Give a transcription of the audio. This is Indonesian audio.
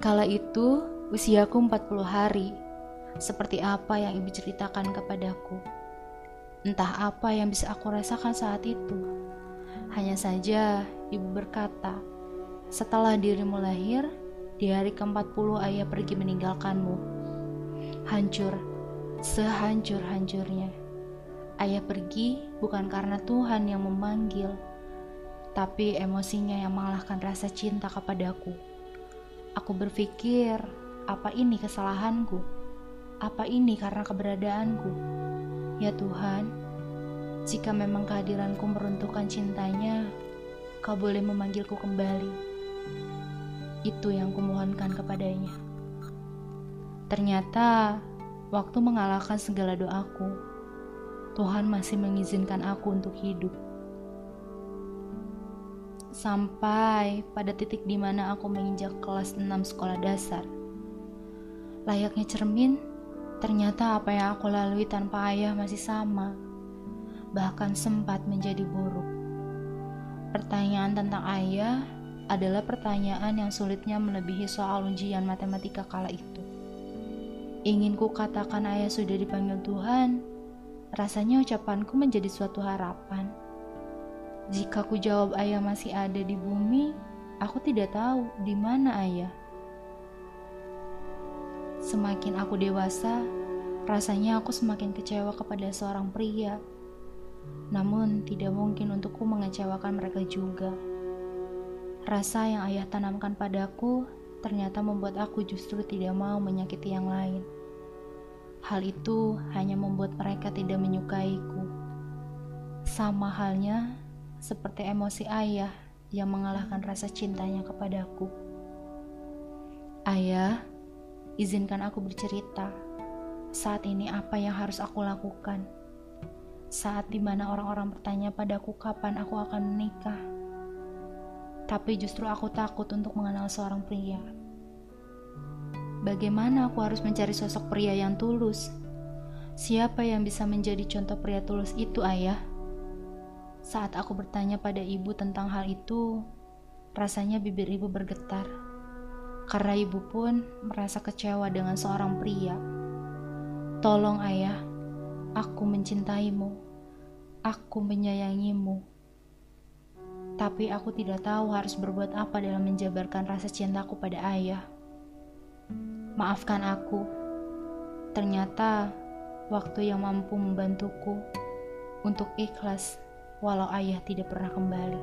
Kala itu usiaku 40 hari. Seperti apa yang ibu ceritakan kepadaku. Entah apa yang bisa aku rasakan saat itu. Hanya saja ibu berkata, setelah dirimu lahir, di hari ke-40 ayah pergi meninggalkanmu. Hancur, sehancur-hancurnya. Ayah pergi bukan karena Tuhan yang memanggil, tapi emosinya yang mengalahkan rasa cinta kepadaku. Aku berpikir, apa ini kesalahanku? Apa ini karena keberadaanku? Ya Tuhan, jika memang kehadiranku meruntuhkan cintanya, kau boleh memanggilku kembali. Itu yang kumohonkan kepadanya. Ternyata, waktu mengalahkan segala doaku, Tuhan masih mengizinkan aku untuk hidup. Sampai pada titik di mana aku menginjak kelas 6 sekolah dasar. Layaknya cermin, ternyata apa yang aku lalui tanpa ayah masih sama. Bahkan sempat menjadi buruk. Pertanyaan tentang ayah adalah pertanyaan yang sulitnya melebihi soal ujian matematika kala itu. Ingin ku katakan ayah sudah dipanggil Tuhan, rasanya ucapanku menjadi suatu harapan. Jika ku jawab ayah masih ada di bumi, aku tidak tahu di mana ayah. Semakin aku dewasa, rasanya aku semakin kecewa kepada seorang pria. Namun, tidak mungkin untukku mengecewakan mereka juga. Rasa yang ayah tanamkan padaku ternyata membuat aku justru tidak mau menyakiti yang lain. Hal itu hanya membuat mereka tidak menyukaiku. Sama halnya seperti emosi ayah yang mengalahkan rasa cintanya kepadaku. Ayah, izinkan aku bercerita. Saat ini apa yang harus aku lakukan? Saat di mana orang-orang bertanya padaku kapan aku akan menikah. Tapi justru aku takut untuk mengenal seorang pria. Bagaimana aku harus mencari sosok pria yang tulus? Siapa yang bisa menjadi contoh pria tulus itu, ayah? Saat aku bertanya pada ibu tentang hal itu, rasanya bibir ibu bergetar. Karena ibu pun merasa kecewa dengan seorang pria. Tolong ayah, aku mencintaimu. Aku menyayangimu. Tapi aku tidak tahu harus berbuat apa dalam menjabarkan rasa cintaku pada ayah. Maafkan aku. Ternyata waktu yang mampu membantuku untuk ikhlas walau ayah tidak pernah kembali.